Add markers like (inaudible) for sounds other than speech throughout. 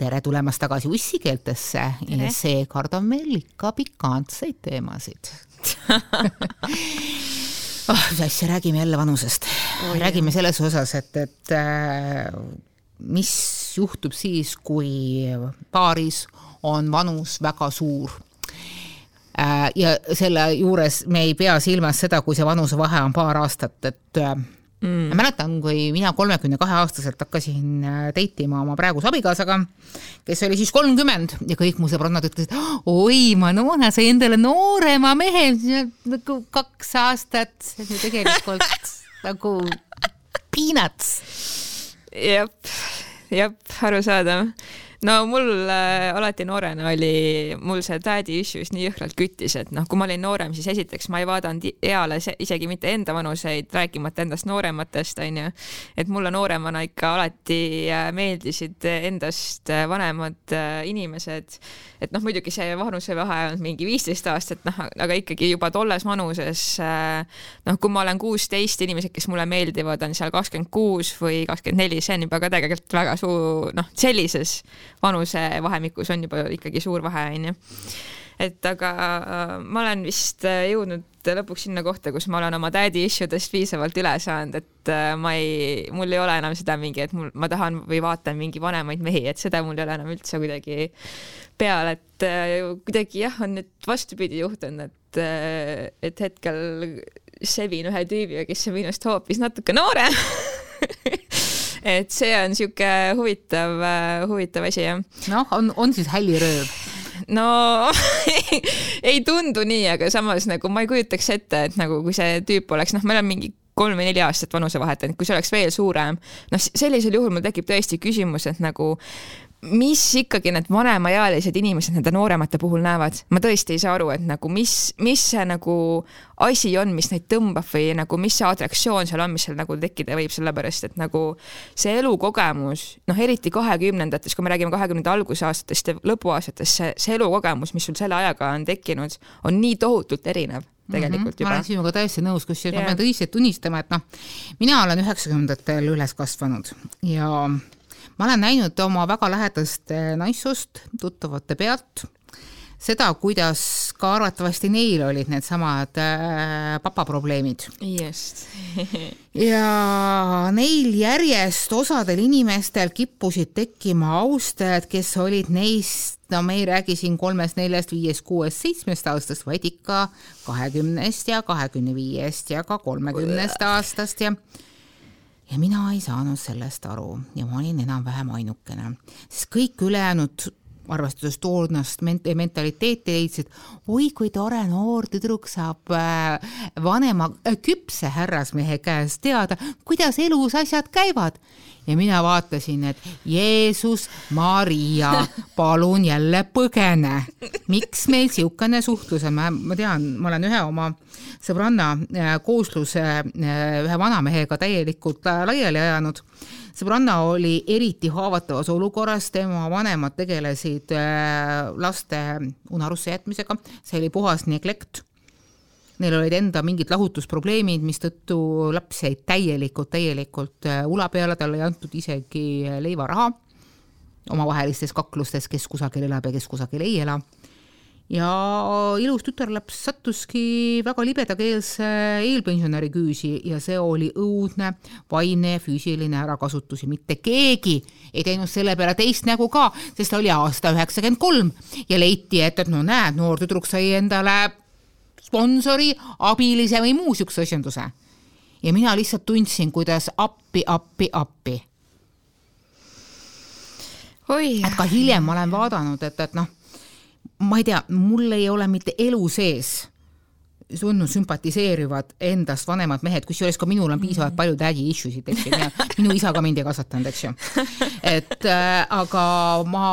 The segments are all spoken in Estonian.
tere tulemast tagasi ussikeeltesse. Ja seekord on meil ikka pikantseid teemasid. (laughs) Oh, mis asja, räägime jälle vanusest? Oh,. räägime selles osas, et, et äh, mis juhtub siis, kui paaris on vanus väga suur? Äh, ja selle juures me ei pea silmas seda, kui see vanusevahe on paar aastat, et äh, mm.. ma mäletan, kui mina kolmekümne kahe aastaselt hakkasin äh, date ima oma praeguse abikaasaga, kes oli siis kolmkümmend ja kõik mu sõbrannad ütlesid, oi, Manona sai endale noorema mehe, nagu kaks aastat, see on ju tegelikult (laughs) nagu peanuts. jep, jep, arusaadav no mul äh, alati noorena oli, mul see daddy issues nii jõhkralt küttis, et noh, kui ma olin noorem, siis esiteks ma ei vaadanud eale isegi mitte enda vanuseid, rääkimata endast noorematest, onju. et mulle nooremana ikka alati äh, meeldisid endast äh, vanemad äh, inimesed. et noh, muidugi see vanusevahe on mingi viisteist aastat, noh, aga ikkagi juba tolles vanuses noh, kui ma olen kuusteist, inimesed, kes mulle meeldivad, on seal kakskümmend kuus või kakskümmend neli, see on juba ka tegelikult väga suur, noh, sellises vanusevahemikus on juba ikkagi suur vahe, onju. Et aga äh, ma olen vist äh, jõudnud lõpuks sinna kohta, kus ma olen oma daddy issue dest piisavalt üle saanud, et äh, ma ei, mul ei ole enam seda mingi, et mul, ma tahan või vaatan mingi vanemaid mehi, et seda mul ei ole enam üldse kuidagi peal, et kuidagi jah, on nüüd vastupidi juhtunud, et, et hetkel sevin ühe tüübiga, kes on minust hoopis natuke noorem (laughs) et see on sihuke huvitav, äh, huvitav asi jah. noh, on, on siis hälirööv? no (laughs) ei tundu nii, aga samas nagu ma ei kujutaks ette, et nagu kui see tüüp oleks, noh, me oleme mingi kolm või neli aastat vanusevahet, et kui see oleks veel suurem, noh, sellisel juhul mul tekib tõesti küsimus, et nagu mis ikkagi need vanemaealised inimesed nende nooremate puhul näevad, ma tõesti ei saa aru, et nagu mis, mis see nagu asi on, mis neid tõmbab või nagu mis see atraktsioon seal on, mis seal nagu tekkida võib, sellepärast et nagu see elukogemus, noh, eriti kahekümnendates, kui me räägime kahekümnenda algusaastatest ja lõpuaastatest, see, see elukogemus, mis sul selle ajaga on tekkinud, on nii tohutult erinev tegelikult mm -hmm. juba. ma olen sinuga täiesti nõus, kusjuures yeah. ma pean tõsiselt tunnistama, et noh, mina olen üheksakümnendatel üles kasvanud ja ma olen näinud oma väga lähedast naissoost tuttavate pealt seda, kuidas ka arvatavasti neil olid needsamad äh, papaprobleemid. just (laughs) ja neil järjest osadel inimestel kippusid tekkima austajad, kes olid neist, no me ei räägi siin kolmest, neljast, viiest, kuuest, seitsmest aastast, vaid ikka kahekümnest ja kahekümne viiest ja ka kolmekümnest aastast ja ja mina ei saanud sellest aru ja ma olin enam-vähem ainukene, sest kõik ülejäänud arvestades toonast ment-, mentaliteeti leidsid, oi kui tore noor tüdruk saab äh, vanema äh, küpse härrasmehe käest teada, kuidas elus asjad käivad. Ja mina vaatasin, et Jeesus, Maria, palun jälle põgene. miks meil niisugune suhtlus on, ma, ma tean, ma olen ühe oma sõbranna äh, koosluse ühe vanamehega täielikult laiali ajanud sõbranna oli eriti haavatavas olukorras, tema vanemad tegelesid äh, laste unarusse jätmisega, see oli puhas neglekt. Neil olid enda mingid lahutusprobleemid, mistõttu laps jäi täielikult, täielikult äh, ula peale, talle ei antud isegi leivaraha omavahelistes kaklustes, kes kusagil elab ja kes kusagil ei ela. Ja ilus tütarlaps sattuski väga libedakeelse eelpensionäri küüsi ja see oli õudne vaimne ja füüsiline ärakasutus ja mitte keegi ei teinud selle peale teist nägu ka, sest oli aasta üheksakümmend kolm ja leiti, et, et no näed, noor tüdruk sai endale sponsori, abilise või muu siukse asjanduse. ja mina lihtsalt tundsin, kuidas appi, appi, appi. et ka hiljem ma olen vaadanud, et, et noh ma ei tea, mul ei ole mitte elu sees olnud sümpatiseerivad endast vanemad mehed, kusjuures ka minul on piisavalt palju daddy issue sid, eks ju, minu isa ka mind ei kasvatanud, eks ju. (laughs) et äh, aga ma,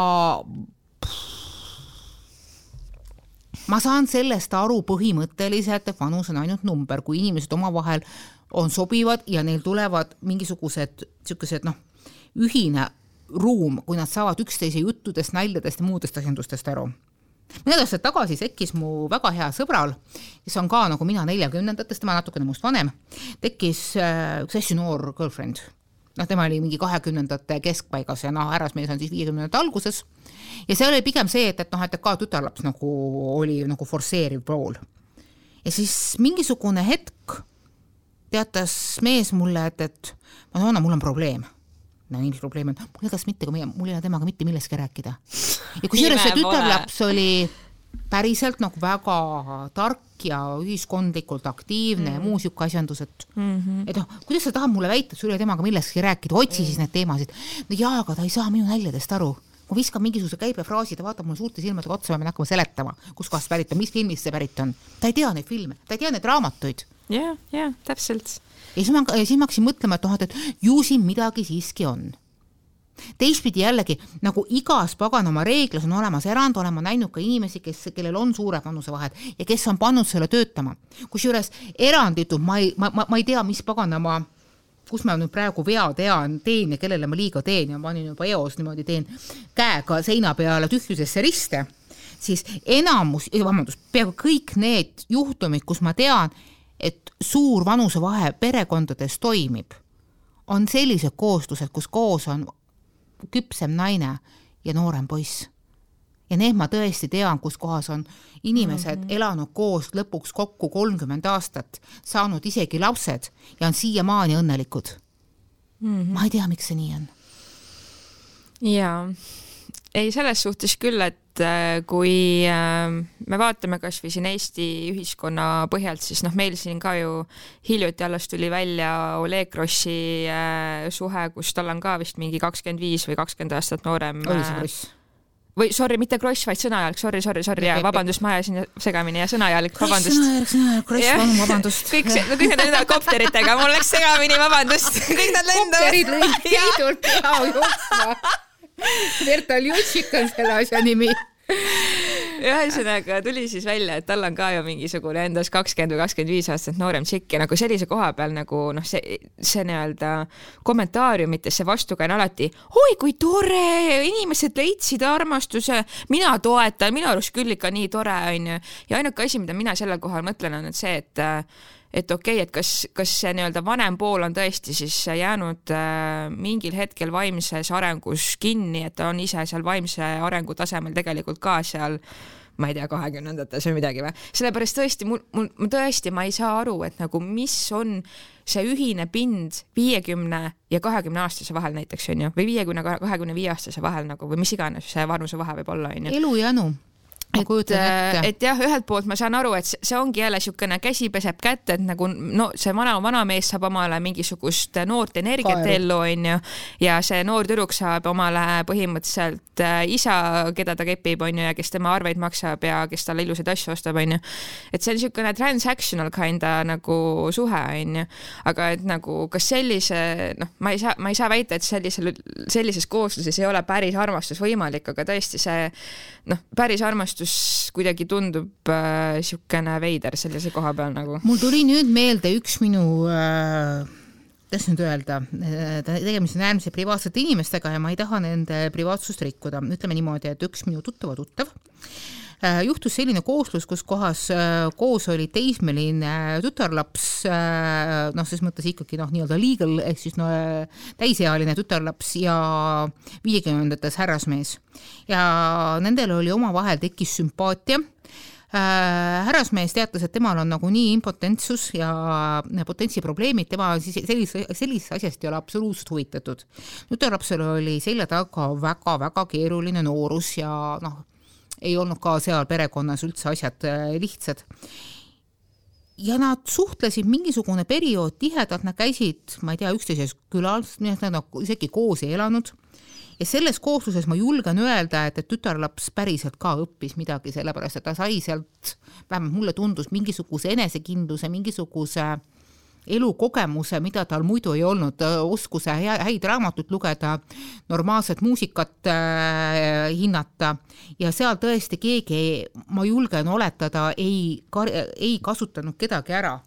ma saan sellest aru põhimõtteliselt, et vanus on ainult number, kui inimesed omavahel on sobivad ja neil tulevad mingisugused niisugused noh, ühine ruum, kui nad saavad üksteise juttudest, naljadest ja muudest asjandustest aru. Mõned aastad tagasi tekkis mu väga hea sõbral, kes on ka nagu mina neljakümnendates, tema natukene minust vanem, tekkis äh, üks hästi noor girlfriend noh, tema oli mingi kahekümnendate keskpaigas ja noh, härrasmees on siis viiekümnendate alguses. ja see oli pigem see, et, et noh, et ka tütarlaps nagu oli nagu forsseeriv pool. ja siis mingisugune hetk teatas mees mulle, et, et Madonna, mul on probleem no mis probleem on, mul ei kas mitte, mul ei ole temaga mitte millestki rääkida. ja kusjuures see tütarlaps oli päriselt nagu väga tark ja ühiskondlikult aktiivne mm. ja muu sihuke asjandus, et mm, -hmm. et noh, kuidas sa tahad mulle väita, et sul ei ole temaga millestki rääkida, otsi mm. siis neid teemasid. no jaa, aga ta ei saa minu naljadest aru. ma viskan mingisuguse käibefraasi, ta vaatab mulle suurte silmadega otsa, ma pean hakkama seletama, kuskohast pärit on, mis filmist see pärit on. ta ei tea neid filme, ta ei tea neid raamatuid. jah, jah, täpselt ja siis ma, siis ma hakkasin mõtlema, et noh, et ju siin midagi siiski on teistpidi jällegi nagu igas paganama reeglis on olemas erand, olen ma näinud ka inimesi, kes, kellel on suured vanusevahed ja kes on pannud selle töötama. kusjuures eranditult ma ei, ma, ma, ma ei tea, mis paganama kus ma nüüd praegu vea tean, teen ja kellele ma liiga teen ja ma olin juba eos niimoodi teen käega seina peale tühjusesse riste, siis enamus, vabandust, peaaegu kõik need juhtumid, kus ma tean, et suur vanusevahe perekondades toimib, on sellised kooslused, kus koos on küpsem naine ja noorem poiss. ja need ma tõesti tean, kus kohas on inimesed mm -hmm. elanud koos lõpuks kokku kolmkümmend aastat, saanud isegi lapsed ja on siiamaani õnnelikud mm. -hmm. ma ei tea, miks see nii on. jaa, ei selles suhtes küll, et äh, kui äh, me vaatame kasvõi siin Eesti ühiskonna põhjalt, siis noh, meil siin ka ju hiljuti alles tuli välja Oleg Grossi äh, suhe, kus tal on ka vist mingi kakskümmend viis või kakskümmend aastat noorem. oli see Gross? või sorry, mitte Kross, vaid sõnajalg, sorry, sorry, sorry ja vabandust, ma ajasin segamini ja sõnajalg, vabandust. sõnajalg, sõnajalg, Kross, palun vabandust. (laughs) kõik see, no kõik need lendavad kopteritega, mul läks segamini, vabandust, (laughs) kõik nad lendavad. kopterid lõid (laughs) liidult pea jooksma Berta Ljutšik on selle asja nimi. Ühesõnaga tuli siis välja, et tal on ka ju mingisugune endas kakskümmend või kakskümmend viis aastat noorem tšikk ja nagu sellise koha peal nagu noh, see, see nii-öelda kommentaariumites see vastukäin alati, oi kui tore, inimesed leidsid armastuse, mina toetan, minu arust küll ikka nii tore onju. ja ainuke asi, mida mina sellel kohal mõtlen, on see, et et okei okay,, et kas, kas see nii-öelda vanem pool on tõesti siis jäänud äh, mingil hetkel vaimses arengus kinni, et ta on ise seal vaimse arengu tasemel tegelikult ka seal ma ei tea, kahekümnendates või midagi või, sellepärast tõesti mul, mul, ma tõesti, ma ei saa aru, et nagu mis on see ühine pind viiekümne ja kahekümne aastase vahel näiteks onju, või viiekümne, kahekümne viie aastase vahel nagu või mis iganes see vanusevahe võib olla onju. elujanu et, äh, et jah, ühelt poolt ma saan aru, et see ongi jälle niisugune käsi peseb kätt, et nagu no see vana, vanamees saab omale mingisugust noort energiat ellu, onju, ja see noor tüdruk saab omale põhimõtteliselt äh, isa, keda ta kepib, onju, ja kes tema arveid maksab ja kes talle ilusaid asju ostab, onju. et see on niisugune transactional kinda nagu suhe, onju. aga et nagu kas sellise, noh, ma ei saa, ma ei saa väita, et sellisel, sellises koosluses ei ole päris armastus võimalik, aga tõesti see noh, päris armastus sõnastus kuidagi tundub äh, niisugune veider sellise koha peal nagu. mul tuli nüüd meelde üks minu äh, kuidas nüüd öelda, äh, tegemist on äärmiselt privaatsete inimestega ja ma ei taha nende privaatsust rikkuda, ütleme niimoodi, et üks minu tuttav äh, juhtus selline kooslus, kus kohas äh, koos oli teismeline tütarlaps, noh, ses mõttes ikkagi noh, nii-öelda legal ehk siis no täisealine tütarlaps ja viiekümnendates härrasmees ja nendel oli omavahel tekkis sümpaatia äh, härrasmees teatas, et temal on nagunii impotentsus ja potentsiprobleemid, tema siis sellise, sellisest asjast ei ole absoluutselt huvitatud. tütarlapsel oli selja taga väga-väga keeruline noorus ja noh, ei olnud ka seal perekonnas üldse asjad äh, lihtsad. ja nad suhtlesid mingisugune periood tihedalt, nad käisid, ma ei tea, üksteises külas, nad nagu isegi koos ei elanud ja selles koosluses ma julgen öelda, et, et tütarlaps päriselt ka õppis midagi, sellepärast et ta sai sealt, vähemalt mulle tundus, mingisuguse enesekindluse, mingisuguse elukogemuse, mida tal muidu ei olnud, oskuse häid raamatuid lugeda, normaalset muusikat äh, hinnata. Ja seal tõesti keegi, ma julgen oletada, ei, ei kasutanud kedagi ära.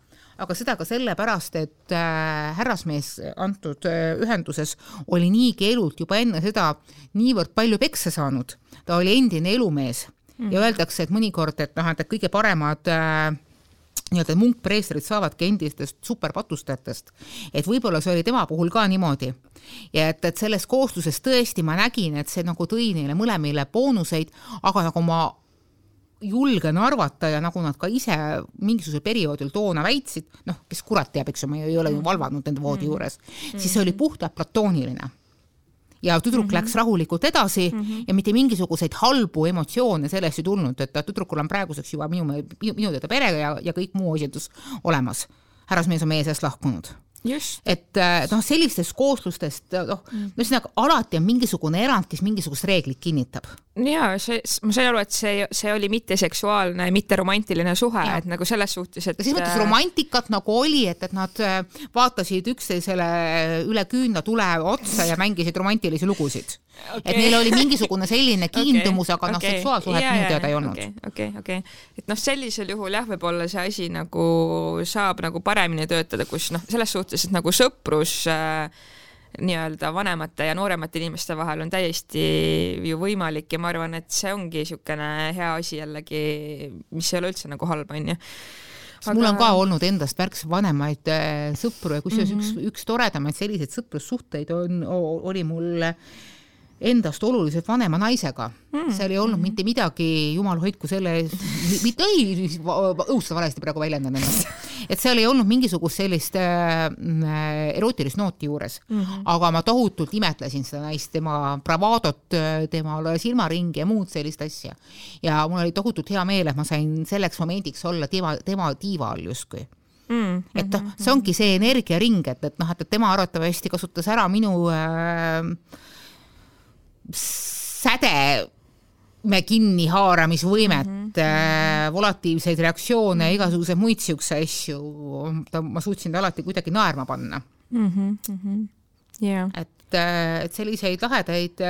Aga seda ka sellepärast, et äh, härrasmees antud äh, ühenduses oli niigi elult juba enne seda niivõrd palju peksa saanud, ta oli endine elumees. Mm. ja öeldakse, et mõnikord, et noh, et kõige paremad äh, nii-öelda munkpreestrid saavadki endistest superpatustajatest. et võib-olla see oli tema puhul ka niimoodi. ja et, et selles koosluses tõesti ma nägin, et see nagu tõi neile mõlemile boonuseid, aga nagu ma julgen arvata ja nagu nad ka ise mingisugusel perioodil toona väitsid, noh, kes kurat teab, eks ju, ma ei ole ju valvanud nende voodi mm. juures, siis see oli puhtalt platooniline ja tüdruk mm -hmm. läks rahulikult edasi mm -hmm. ja mitte mingisuguseid halbu emotsioone sellest ei tulnud, et tüdrukul on praeguseks juba minu, minu, teada perega ja, ja kõik muu esindus olemas. härrasmees on meie seast lahkunud et äh, noh, sellistest kooslustest noh mm., ühesõnaga alati on mingisugune erand, kes mingisugust reeglit kinnitab. Ja see, ma sain aru, et see, see oli mitteseksuaalne, mitte romantiline suhe, et nagu selles suhtes, et. selles mõttes äh, romantikat nagu oli, et, et nad äh, vaatasid üksteisele üle küünlatule otsa ja mängisid romantilisi lugusid okay.. et neil oli mingisugune selline kiindumus okay., aga noh okay., seksuaalsuhet minu teada ei olnud. okei okay,, okei okay. et noh, sellisel juhul jah, võib-olla see asi nagu saab nagu paremini töötada, kus noh, selles suhtes, et nagu sõprus äh, nii-öelda vanemate ja nooremate inimeste vahel on täiesti ju võimalik ja ma arvan, et see ongi niisugune hea asi jällegi, mis ei ole üldse nagu halb, onju Aga... mul on ka olnud endast märksa vanemaid äh, sõpru ja kusjuures mm -hmm. üks, üks toredamaid selliseid sõprussuhteid on, oli mul äh, endast oluliselt vanema naisega mm.. seal ei olnud mm. mitte midagi, jumal hoidku selle ees, mitte ei, õudselt valesti praegu väljendan ennast, (laughs) et seal ei olnud mingisugust sellist äh, erootilist nooti juures mm, -hmm. aga ma tohutult imetlesin seda naist, tema bravadot, tema silmaringi ja muud sellist asja. ja mul oli tohutult hea meel, et ma sain selleks momendiks olla tema, tema tiiva all justkui mm,. et noh, see ongi see energiaring, et, et noh, et tema arvatavasti kasutas ära minu äh, sädeme kinnihaaramisvõimet mm, -hmm. volatiivseid reaktsioone ja igasuguseid muid siukseid asju, ma suutsin ta alati kuidagi naerma panna mm. -hmm. Yeah. et et, et selliseid lahedaid,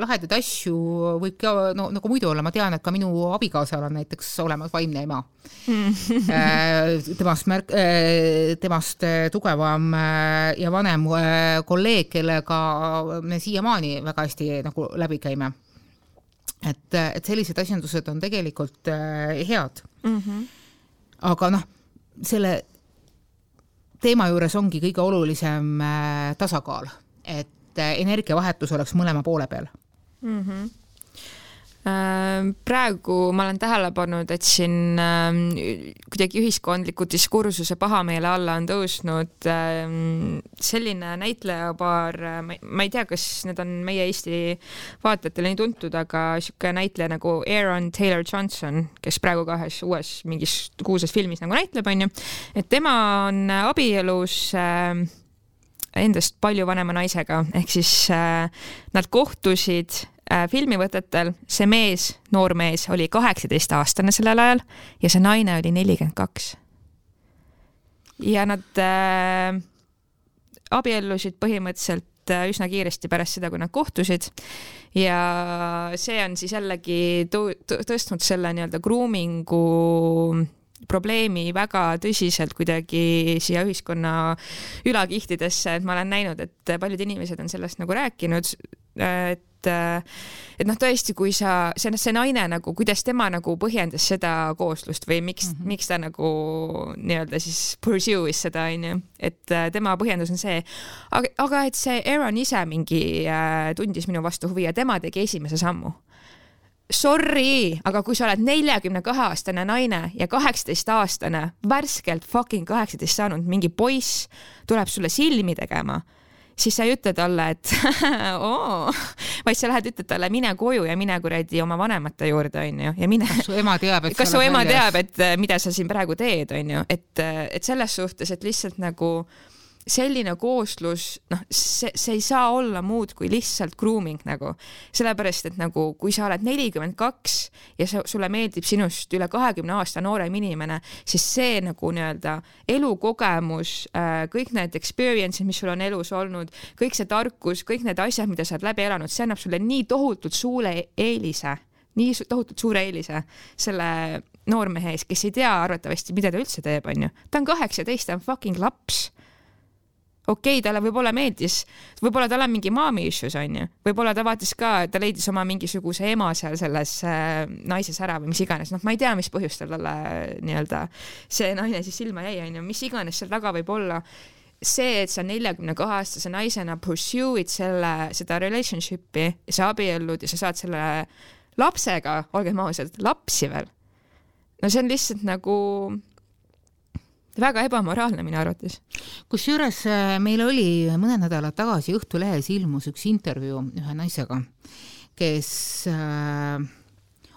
lahedaid asju võib ka no nagu muidu olla, ma tean, et ka minu abikaasal on näiteks olemas vaimne ema mm. temast märk-, temast tugevam ja vanem kolleeg, kellega me siiamaani väga hästi nagu läbi käime. et, et sellised asjandused on tegelikult head mm. -hmm. aga noh, selle teema juures ongi kõige olulisem tasakaal, et et energiavahetus oleks mõlema poole peal mm. -hmm praegu ma olen tähele pannud, et siin ähm, kuidagi ühiskondliku diskursuse pahameele alla on tõusnud ähm, selline näitlejapaar, ma ei tea, kas need on meie Eesti vaatajatele nii tuntud, aga sihuke näitleja nagu Aaron Taylor Johnson, kes praegu ka ühes uues mingis kuulsas filmis nagu näitleb, onju, et tema on abielus äh, endast palju vanema naisega, ehk siis äh, nad kohtusid äh, filmivõtetel, see mees, noor mees, oli kaheksateistaastane sellel ajal ja see naine oli nelikümmend kaks. ja nad äh, abiellusid põhimõtteliselt äh, üsna kiiresti pärast seda, kui nad kohtusid ja see on siis jällegi tõstnud selle nii-öelda grooming'u probleemi väga tõsiselt kuidagi siia ühiskonna ülakihtidesse, et ma olen näinud, et paljud inimesed on sellest nagu rääkinud, et et noh, tõesti, kui sa, see, see naine nagu, kuidas tema nagu põhjendas seda kooslust või miks mm, -hmm. miks ta nagu nii-öelda siis pursue'is seda onju, et tema põhjendus on see, aga, aga et see Aaron ise mingi äh, tundis minu vastu huvi ja tema tegi esimese sammu sorry, aga kui sa oled neljakümne kahe aastane naine ja kaheksateist aastane, värskelt fucking kaheksateist saanud mingi poiss tuleb sulle silmi tegema, siis sa ei ütle talle, et (laughs) oo, vaid sa lähed, ütled talle, mine koju ja mine kuradi oma vanemate juurde, onju, ja mine. kas su ema teab, et kas su ema teab, et mida sa siin praegu teed, onju, et, et selles suhtes, et lihtsalt nagu äh, selline kooslus, noh, see, see ei saa olla muud kui lihtsalt grooming nagu, sellepärast et nagu kui sa oled nelikümmend kaks ja sa, sulle meeldib sinust üle kahekümne aasta noorem inimene, siis see nagu nii-öelda elukogemus, äh, kõik need experience'id, mis sul on elus olnud, kõik see tarkus, kõik need asjad, mida sa oled läbi elanud, see annab sulle nii tohutult suure eelise, nii tohutult suure eelise selle noormehe ees, kes ei tea arvatavasti, mida ta üldse teeb, onju. ta on kaheksateist, ta on fucking laps okei okay,, talle võib-olla meeldis, võib-olla tal on mingi mommy issues onju, võib-olla ta vaatas ka, ta leidis oma mingisuguse ema seal selles äh, naises ära või mis iganes, noh, ma ei tea, mis põhjustel talle nii-öelda see naine siis silma jäi onju, mis iganes seal taga võib olla. See, et sa neljakümne kahe aastase naisena pursue'id selle, seda relationship'i sa abiellud ja sa saad selle lapsega, olgem ausad, lapsi veel. no see on lihtsalt nagu väga ebamoraalne minu arvates. kusjuures äh, meil oli mõned nädalad tagasi Õhtulehes ilmus üks intervjuu ühe naisega, kes äh,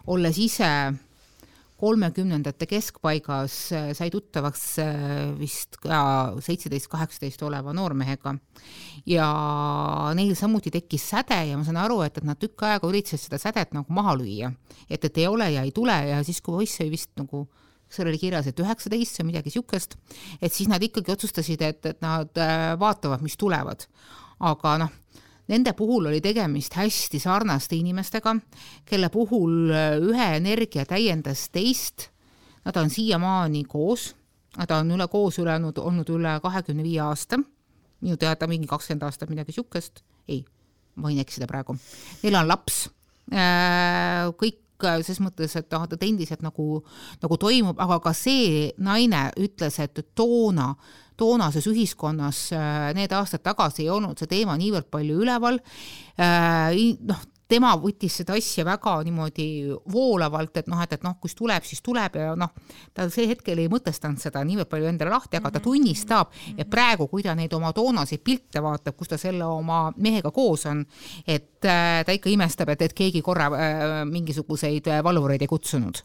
olles ise kolmekümnendate keskpaigas äh, sai tuttavaks äh, vist ka seitseteist, kaheksateist oleva noormehega ja neil samuti tekkis säde ja ma saan aru, et, et nad tükk aega üritasid seda sädet nagu maha lüüa, et, et ei ole ja ei tule ja siis, kui poiss sai vist nagu seal oli kirjas, et üheksateist või midagi niisugust, et siis nad ikkagi otsustasid, et, et nad äh, vaatavad, mis tulevad. aga noh, nende puhul oli tegemist hästi sarnaste inimestega, kelle puhul äh, ühe energia täiendas teist, nad on siiamaani koos, nad on üle koos ülejäänud olnud üle kahekümne viie aasta, minu teada mingi kakskümmend aastat, midagi niisugust, ei, ma võin eksida praegu, neil on laps, äh, kõik kõik ses mõttes, et noh, ta endiselt nagu, nagu toimub, aga ka see naine ütles, et toona toonases ühiskonnas äh, need aastad tagasi ei olnud see teema niivõrd palju üleval. Äh, noh, tema võttis seda asja väga niimoodi voolavalt, et noh, et, et noh, kus tuleb, siis tuleb ja noh, ta see hetkel ei mõtestanud seda niivõrd palju endale lahti, aga ta mhm. tunnistab, et praegu, kui ta neid oma toonaseid pilte vaatab, kus ta selle oma mehega koos on, et äh, ta ikka imestab, et, et keegi korra äh, mingisuguseid valvureid ei kutsunud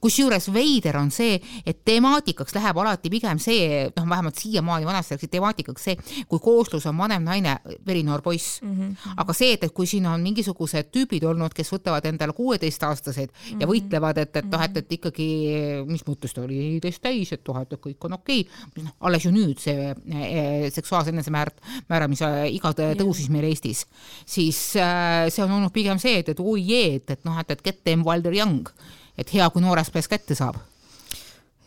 kusjuures veider on see, et temaatikaks läheb alati pigem see, noh, vähemalt siiamaani vanasti läks temaatikaks see, kui kooslus on vanem naine, verinoor poiss mm. -hmm. aga see, et, et kui siin on mingisugused tüübid olnud, kes võtavad endale kuueteistaastased mm -hmm. ja mhm. võitlevad, et, et noh, et, et ikkagi, mis mõttes ta oli neliteist täis, et noh, et kõik on okei okay., noh, alles ju nüüd see e, seksuaalse enesemäärt, määramise iga tõusis meil Eestis, siis äh, see on olnud pigem see, et, et oi jee, et, et noh, et, et get them are young et hea, kui noores peas kätte saab.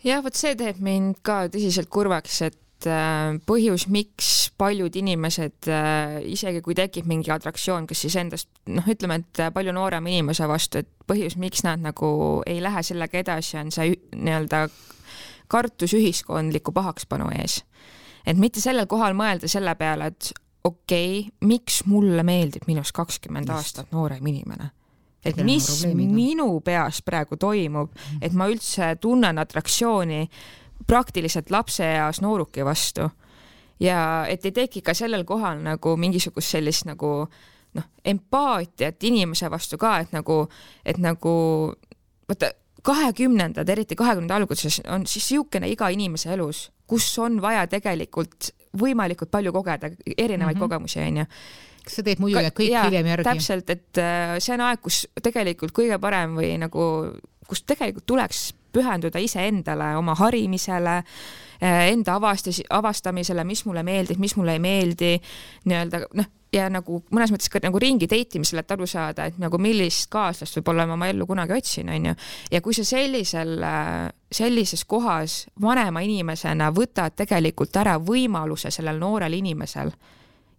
jah, vot see teeb mind ka tõsiselt kurvaks, et äh, põhjus, miks paljud inimesed, äh, isegi kui tekib mingi atraktsioon, kas siis endast, noh, ütleme, et palju noorema inimese vastu, et põhjus, miks nad nagu ei lähe sellega edasi, on see nii-öelda kartus ühiskondliku pahakspanu ees. et mitte sellel kohal mõelda selle peale, et okei okay,, miks mulle meeldib minust kakskümmend aastat noorem inimene et mis minu peas praegu toimub, et ma üldse tunnen atraktsiooni praktiliselt lapseeas nooruki vastu. ja et ei teki ka sellel kohal nagu mingisugust sellist nagu noh, empaatiat inimese vastu ka, et nagu, et nagu vaata, kahekümnendad, eriti kahekümnenda alguses on siis niisugune iga inimese elus, kus on vaja tegelikult võimalikult palju kogeda erinevaid mm -hmm. kogemusi, onju kas sa teed muidu need kõik jaa, hiljem järgi? täpselt, et äh, see on aeg, kus tegelikult kõige parem või nagu, kus tegelikult tuleks pühenduda iseendale, oma harimisele, äh, enda avastus, avastamisele, mis mulle meeldib, mis mulle ei meeldi, nii-öelda noh, ja nagu mõnes mõttes ka nagu ringi date imisele, et aru saada, et nagu millist kaaslast võib-olla ma oma ellu kunagi otsin, onju. ja kui sa sellisel, äh, sellises kohas vanema inimesena võtad tegelikult ära võimaluse sellel noorel inimesel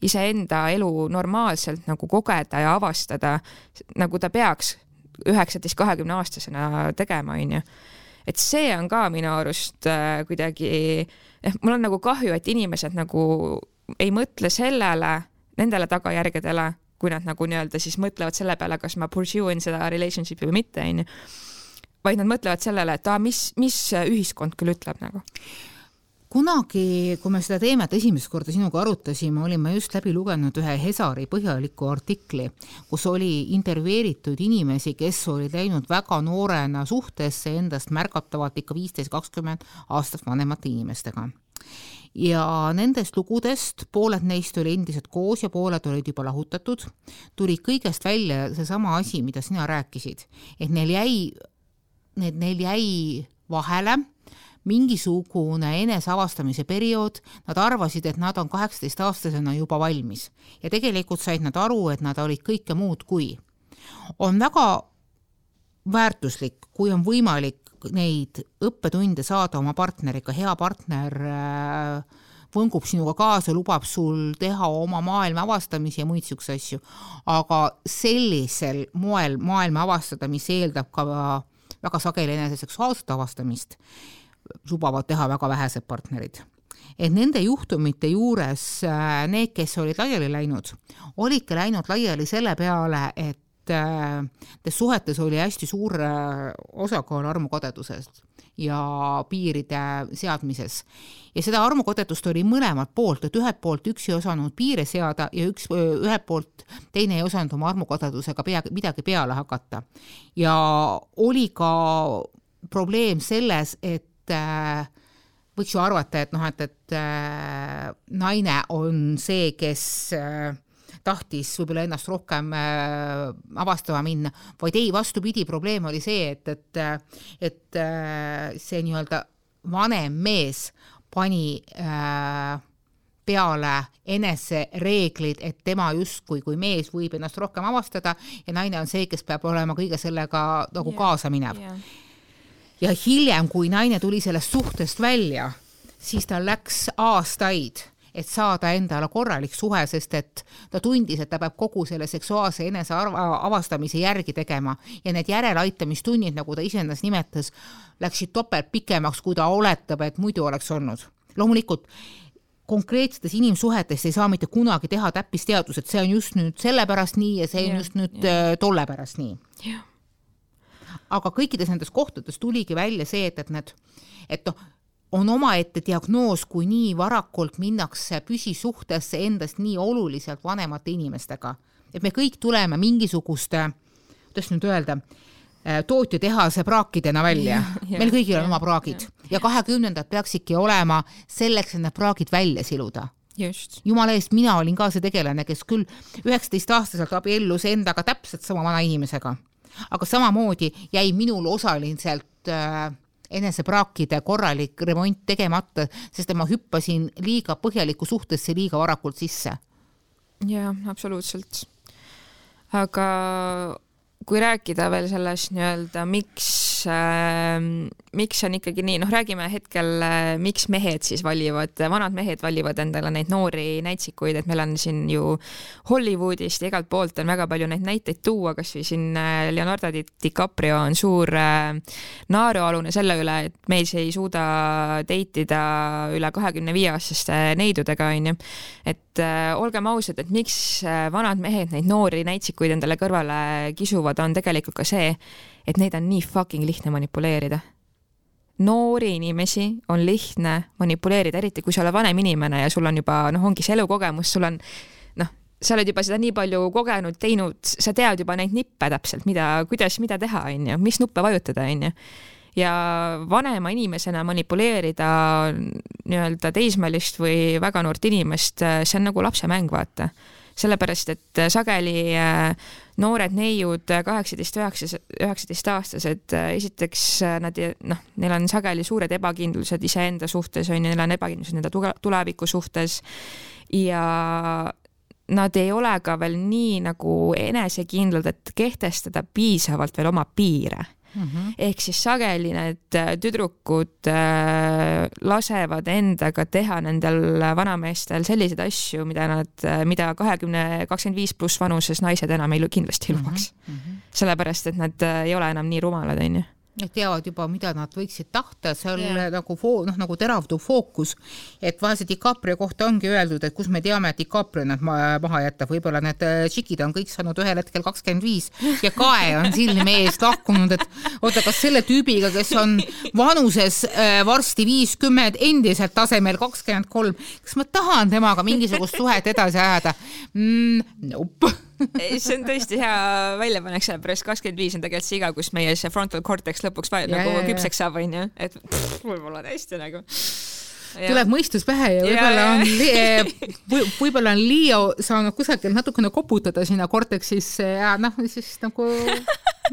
iseenda elu normaalselt nagu kogeda ja avastada, nagu ta peaks üheksateist, kahekümne aastasena tegema, onju. et see on ka minu arust äh, kuidagi, eh, mul on nagu kahju, et inimesed nagu ei mõtle sellele, nendele tagajärgedele, kui nad nagu nii-öelda siis mõtlevad selle peale, kas ma pursue in seda relationship'i või mitte, onju. vaid nad mõtlevad sellele, et aa, mis, mis ühiskond küll ütleb nagu kunagi, kui me seda teemat esimest korda sinuga arutasime, olin ma just läbi lugenud ühe Hesari põhjaliku artikli, kus oli intervjueeritud inimesi, kes olid läinud väga noorena suhtesse endast märgatavalt ikka viisteist, kakskümmend aastat vanemate inimestega ja nendest lugudest pooled neist oli endiselt koos ja pooled olid juba lahutatud, tuli kõigest välja seesama asi, mida sina rääkisid, et neil jäi, need, neil jäi vahele mingisugune eneseavastamise periood, nad arvasid, et nad on kaheksateistaastasena juba valmis. Ja tegelikult said nad aru, et nad olid kõike muud kui. on väga väärtuslik, kui on võimalik neid õppetunde saada oma partneriga, hea partner äh, võngub sinuga kaasa, lubab sul teha oma maailma avastamisi ja muid niisuguseid asju. aga sellisel moel maailma avastada, mis eeldab ka väga sageli enese seksuaalset avastamist, lubavad teha väga vähesed partnerid et nende juhtumite juures äh, need, kes olid laiali läinud, olidki läinud laiali selle peale, et nendes äh, suhetes oli hästi suur äh, osakaal armukadedusest ja piiride seadmises. ja seda armukadedust oli mõlemalt poolt, et ühelt poolt üks ei osanud piire seada ja üks, ühelt poolt teine ei osanud oma armukadedusega pea, midagi peale hakata. ja oli ka probleem selles, et äh, võiks ju arvata, et noh, et, et äh, naine on see, kes äh, tahtis võib-olla ennast rohkem äh, avastama minna, vaid ei, vastupidi, probleem oli see, et, et, et äh, see nii-öelda vanem mees pani äh, peale enesereeglid, et tema justkui kui mees võib ennast rohkem avastada ja naine on see, kes peab olema kõige sellega nagu yeah, kaasa minev. yeah.. ja hiljem, kui naine tuli sellest suhtest välja, siis tal läks aastaid et saada endale korralik suhe, sest et ta tundis, et ta peab kogu selle seksuaalse eneseavastamise järgi tegema ja need järeleaitamistunnid, nagu ta iseennast nimetas, läksid topelt pikemaks, kui ta oletab, et muidu oleks olnud. loomulikult konkreetsetes inimsuhetes ei saa mitte kunagi teha täppisteadus, et see on just nüüd sellepärast nii ja see on ja, just nüüd ja. Äh, tolle pärast nii. aga kõikides nendes kohtades tuligi välja see, et, et need, et noh, on omaette diagnoos, kui nii varakult minnakse püsisuhtesse endast nii oluliselt vanemate inimestega. et me kõik tuleme mingisuguste, kuidas nüüd öelda, äh, tootjatehase praakidena välja. meil kõigil on oma praagid ja, ja kahekümnendad peaksidki olema selleks, et need praagid välja siluda just. jumala eest, mina olin ka see tegelane, kes küll üheksateistaastaselt abiellus endaga täpselt sama vana inimesega, aga samamoodi jäi minul osaliselt äh, enesepraakide korralik remont tegemata, sest ma hüppasin liiga põhjalikku suhtesse liiga varakult sisse. jaa, absoluutselt. aga kui rääkida veel sellest nii-öelda, miks äh,, miks on ikkagi nii, noh, räägime hetkel äh,, miks mehed siis valivad, vanad mehed valivad endale neid noori näitsikuid, et meil on siin ju Hollywoodist ja igalt poolt on väga palju neid näiteid tuua, kasvõi siin äh, Leonardo DiCaprio on suur äh, naerualune selle üle, et mees ei suuda date ida üle kahekümne viie aastaste neidudega, onju. et olgem ausad, et miks vanad mehed neid noori näitsikuid endale kõrvale kisuvad, on tegelikult ka see, et neid on nii fucking lihtne manipuleerida. Noori inimesi on lihtne manipuleerida, eriti kui sa oled vanem inimene ja sul on juba noh, ongi see elukogemus, sul on noh, sa oled juba seda nii palju kogenud, teinud, sa tead juba neid nippe täpselt, mida, kuidas, mida teha, onju, mis nuppe vajutada, onju ja vanema inimesena manipuleerida nii-öelda teismelist või väga noort inimest, see on nagu lapsemäng, vaata. Sellepärast et sageli äh, noored neiud, äh, kaheksateist, üheksa, üheksateistaastased, esiteks nad noh, neil on sageli suured ebakindlused iseenda suhtes on ju, neil on ebakindlused enda tuleviku suhtes ja nad ei ole ka veel nii nagu enesekindlad, et kehtestada piisavalt veel oma piire mm. -hmm. ehk siis sageli need äh, tüdrukud äh, lasevad endaga teha nendel vanameestel selliseid asju, mida nad, äh, mida kahekümne, kakskümmend viis pluss vanuses naised enam ei, kindlasti ei lubaks mm. -hmm. sellepärast, et nad ei ole enam nii rumalad, onju Nad teavad juba, mida nad võiksid tahta, seal yeah. nagu foo-, noh, nagu teravduv fookus, et vahel DiCaprio kohta ongi öeldud, et kus me teame, et DiCaprio nad maha jätab, võib-olla need äh, tšikid on kõik saanud ühel hetkel kakskümmend viis ja kae on silme eest lahkunud, et oota, kas selle tüübiga, kes on vanuses äh, varsti viiskümmend, endiselt tasemel kakskümmend kolm, kas ma tahan temaga mingisugust suhet edasi ajada mm,? Nope see on tõesti hea väljapanek, sellepärast kakskümmend viis on tegelikult see iga, kus meie see frontal cortex lõpuks ja, nagu ja, küpseks saab, onju, et võib-olla tõesti nagu. Tuleb mõistus pähe ja võib-olla on, võib-olla on Leo saanud kusagilt natukene koputada sinna Cortexisse ja noh, siis nagu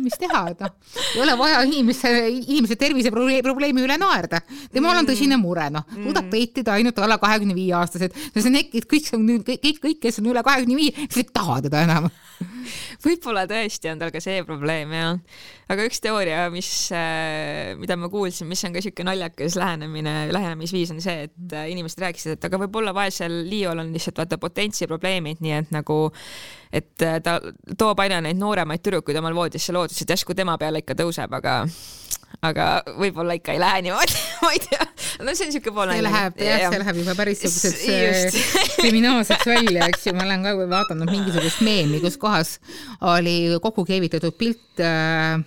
mis teha, et noh, ei ole vaja inimese, inimese terviseprobleemi üle naerda. temal on tõsine mure, noh, suudab mm. peitida ainult alla kahekümne viie aastased, kõik on kõik, kõik, kõik, kes on üle kahekümne viie, kes ei taha teda enam (laughs) võib-olla tõesti on tal ka see probleem jah, aga üks teooria, mis, äh, mida ma kuulsin, mis on ka siuke naljakas lähenemine, lähenemisviis on see, et äh, inimesed rääkisid, et aga võib-olla vaesel Liiol on lihtsalt vaata potentsiprobleemid, nii et nagu et äh, ta toob aina neid nooremaid tüdrukuid omal voodisse lootes, et järsku tema peale ikka tõuseb, aga aga võib-olla ikka ei lähe niimoodi (laughs) ma ei tea. no see on siuke pool. see läheb jah ja., see läheb juba päris siukseks äh, kriminaalseks välja, eks ju, ma olen ka vaadanud mingisugust meemi, kus kohas oli kokku keevitatud pilt äh,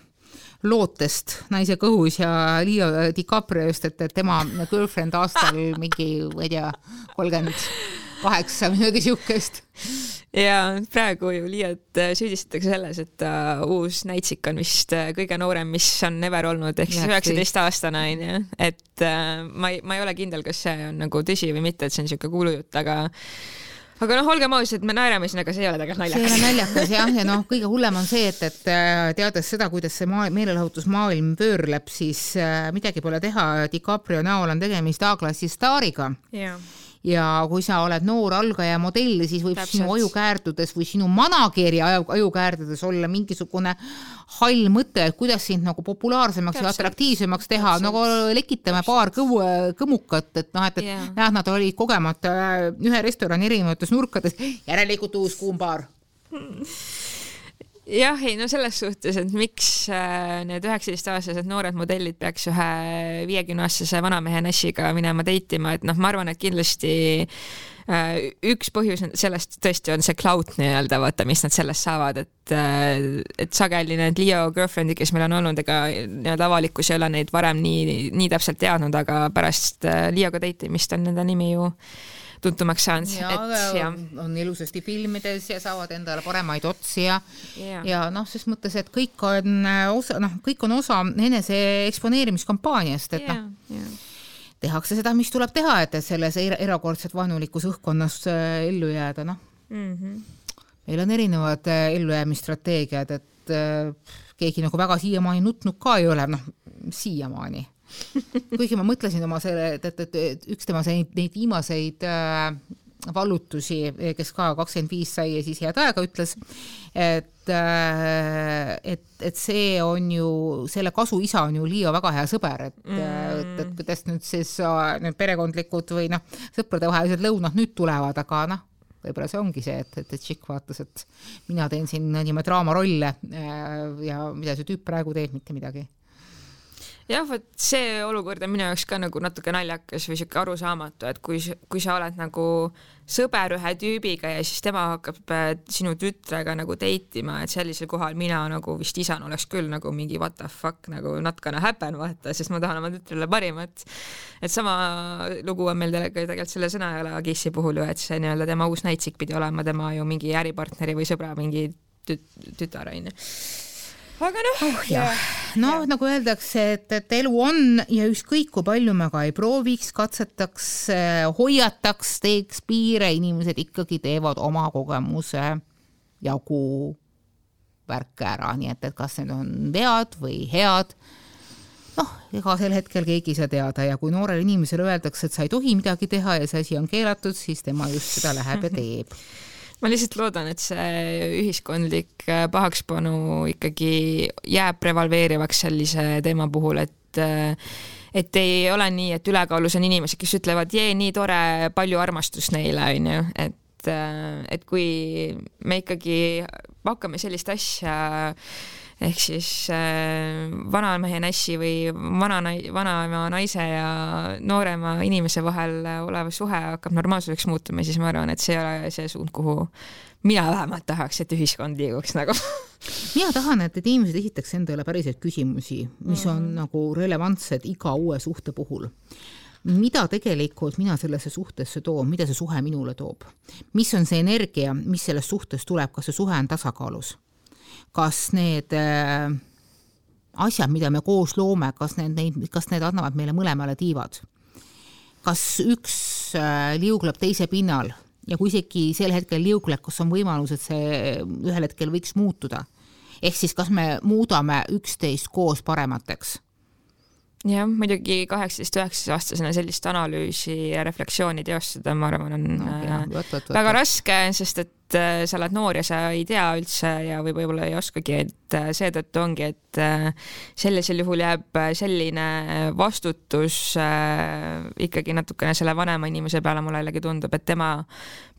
lootest naise kõhus ja Leo DiCapriost, et, et tema girlfriend aastal mingi, ma ei tea, kolmkümmend kaheksa, midagi siukest. Ja praegu ju Liiat äh, süüdistatakse selles, et ta uus näitsik on vist uh, kõige noorem, mis on ever olnud, ehk siis üheksateistaastane onju, et uh, ma ei, ma ei ole kindel, kas see on nagu tõsi või mitte, et see on niisugune kuulujutt, aga aga noh, olgem ausad, me naerame siin, aga see ei ole tegelikult naljakas. see ei ole naljakas. jah, ja noh, kõige hullem on see, et, et teades seda, kuidas see maa, meelelahutusmaailm pöörleb, siis äh, midagi pole teha, DiCaprio näol on tegemist A-klassi staariga. Yeah ja kui sa oled noor algaja modell, siis võib Täpselt. sinu ajukäärdudes või sinu manager'i aju, ajukäärdudes olla mingisugune hall mõte, et kuidas sind nagu populaarsemaks Täpselt. ja atraktiivsemaks teha, nagu lekitame Täpselt. paar kõvu, kõmukat, et noh, et, et yeah. jah, nad olid kogemata ühe restorani erinevates nurkades, järelikult uus kuumbaar (laughs) jah, ei no selles suhtes, et miks äh, need üheksateistaastased noored modellid peaks ühe viiekümneaastase vanamehe nässiga minema date ima, et noh, ma arvan, et kindlasti äh, üks põhjus sellest tõesti on see clout nii-öelda, vaata, mis nad sellest saavad, et, äh, et sageli need Leo girlfriend'id, kes meil on olnud, ega nii-öelda avalikkus ei ole neid varem nii, nii täpselt teadnud, aga pärast Leoga date imist on nende nimi ju tuntumaks saanud. ja on ilusasti filmides ja saavad endale paremaid otsi ja ja, ja noh, ses mõttes, et kõik on äh, osa, noh, kõik on osa enese eksponeerimiskampaaniast, et noh, tehakse seda, mis tuleb teha, et selles erakordselt vaenulikus õhkkonnas äh, ellu jääda, noh mm. -hmm. meil on erinevad äh, ellujäämisstrateegiad, et keegi nagu väga siiamaani nutnud ka ei ole, noh, siiamaani (laughs) kuigi ma mõtlesin oma selle, et, et, et, üks tema neid, neid viimaseid äh, vallutusi, kes ka kakskümmend viis sai ja siis head aega ütles, et äh,, et, et see on ju, selle kasuisa on ju Liio väga hea sõber, et mm., et, et kuidas nüüd siis äh, need perekondlikud või noh, sõpradevahelised lõunad nüüd tulevad, aga noh, võib-olla see ongi see, et, et, Chick vaatas, et mina teen siin niimoodi draamarolle äh, ja mida see tüüp praegu teeb, mitte midagi jah, vot see olukord on minu jaoks ka nagu natuke naljakas või siuke arusaamatu, et kui, kui sa oled nagu sõber ühe tüübiga ja siis tema hakkab äh, sinu tütrega nagu date ima, et sellisel kohal mina nagu vist isana oleks küll nagu mingi what the fuck nagu not gonna happen vaata, sest ma tahan oma tütrele parimat. et sama lugu on meil tegelikult selle Sõnajalga Kissi puhul ju, et see nii-öelda tema uus näitsik pidi olema tema ju mingi äripartneri või sõbra mingi tüt tütar onju aga noh oh,. noh, nagu öeldakse, et, et elu on ja ükskõik kui palju me ka ei prooviks, katsetaks, hoiataks, teeks piire, inimesed ikkagi teevad oma kogemuse jagu värke ära, nii et, et kas need on vead või head noh, ega sel hetkel keegi ei saa teada. Ja kui noorele inimesele öeldakse, et sa ei tohi midagi teha ja see asi on keelatud, siis tema just seda läheb ja (laughs) teeb ma lihtsalt loodan, et see ühiskondlik äh, pahakspanu ikkagi jääb prevaleerivaks sellise teema puhul, et äh, et ei ole nii, et ülekaalus on inimesed, kes ütlevad, jee, nii tore, palju armastust neile, onju, et, äh, et kui me ikkagi hakkame sellist asja ehk siis äh, vanamehe nässi või vana, vanaema naise ja noorema inimese vahel olev suhe hakkab normaalsuseks muutuma, siis ma arvan, et see ei ole see suund, kuhu mina vähemalt tahaks, et ühiskond liiguks nagu (laughs) mina tahan, et, et inimesed esitaks endale päriselt küsimusi, mis on mm -hmm. nagu relevantsed iga uue suhte puhul mida tegelikult mina sellesse suhtesse toon, mida see suhe minule toob? mis on see energia, mis sellest suhtest tuleb, kas see suhe on tasakaalus? Kas need äh, asjad, mida me koos loome, kas need, neid, kas need annavad meile mõlemale tiivad? kas üks äh, liugleb teise pinnal ja kui isegi sel hetkel liugleb, kas on võimalus, et see ühel hetkel võiks muutuda? ehk siis kas me muudame üksteist koos paremateks? Jah, muidugi kaheksateist, üheksateist aastasena sellist analüüsi ja refleksiooni teostada, ma arvan, on no, jah, äh, võt, võt, võt, väga raske, sest et äh, sa oled noor ja sa ei tea üldse ja või võib-olla ei oskagi, et äh, seetõttu ongi, et sellisel juhul jääb selline vastutus ikkagi natukene selle vanema inimese peale, mulle jällegi tundub, et tema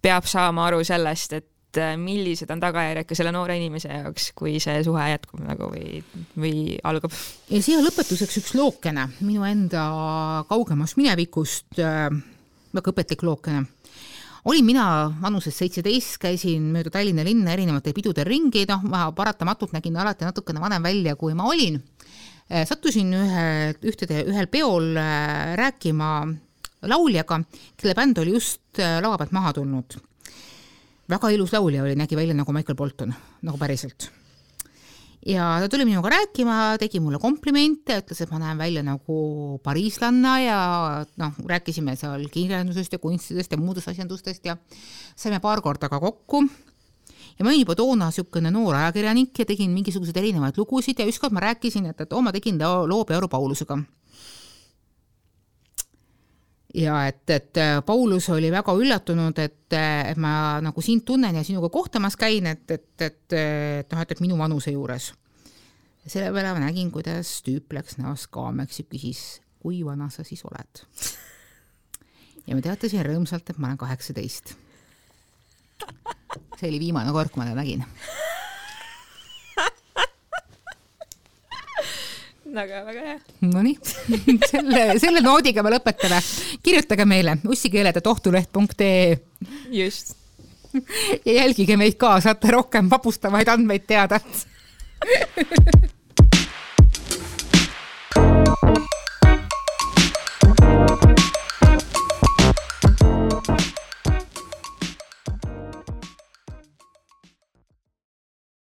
peab saama aru sellest, et äh, millised on tagajärjed ka selle noore inimese jaoks, kui see suhe jätkub nagu või, või algab. ja siia lõpetuseks üks lookene minu enda kaugemast minevikust, äh, väga õpetlik lookene olin mina vanuses seitseteist, käisin mööda Tallinna linna erinevatel pidudel ringi, noh, ma paratamatult nägin alati natukene vanem välja, kui ma olin. Äh, sattusin ühe, ühtede, ühel peol rääkima lauljaga, kelle bänd oli just laua pealt maha tulnud väga ilus laulja oli, nägi välja nagu Michael Bolton, nagu päriselt. ja ta tuli minuga rääkima, tegi mulle komplimente, ütles, et ma näen välja nagu pariislanna ja noh, rääkisime seal kirjandusest ja kunstidest ja muudest asjandustest ja saime paar korda ka kokku ja ma olin juba toona niisugune noor ajakirjanik ja tegin mingisuguseid erinevaid lugusid ja ükskord ma rääkisin, et, et oo, ma tegin loo Pearu Paulusega ja et, et äh, Paulus oli väga üllatunud, et, äh, et ma nagu sind tunnen ja sinuga kohtamas käin, et, et, et, et noh, et, et minu vanuse juures. selle peale ma nägin, kuidas tüüp läks näost kaameks ja küsis, kui vana sa siis oled. ja ma teatasin rõõmsalt, et ma olen kaheksateist. see oli viimane kord, kui ma teda nägin väga-väga hea. Nonii, (laughs) selle, selle noodiga me lõpetame. kirjutage meile ussikeeled.ohtuleht.ee. just. ja jälgige meid ka, saate rohkem vapustavaid andmeid teada (laughs)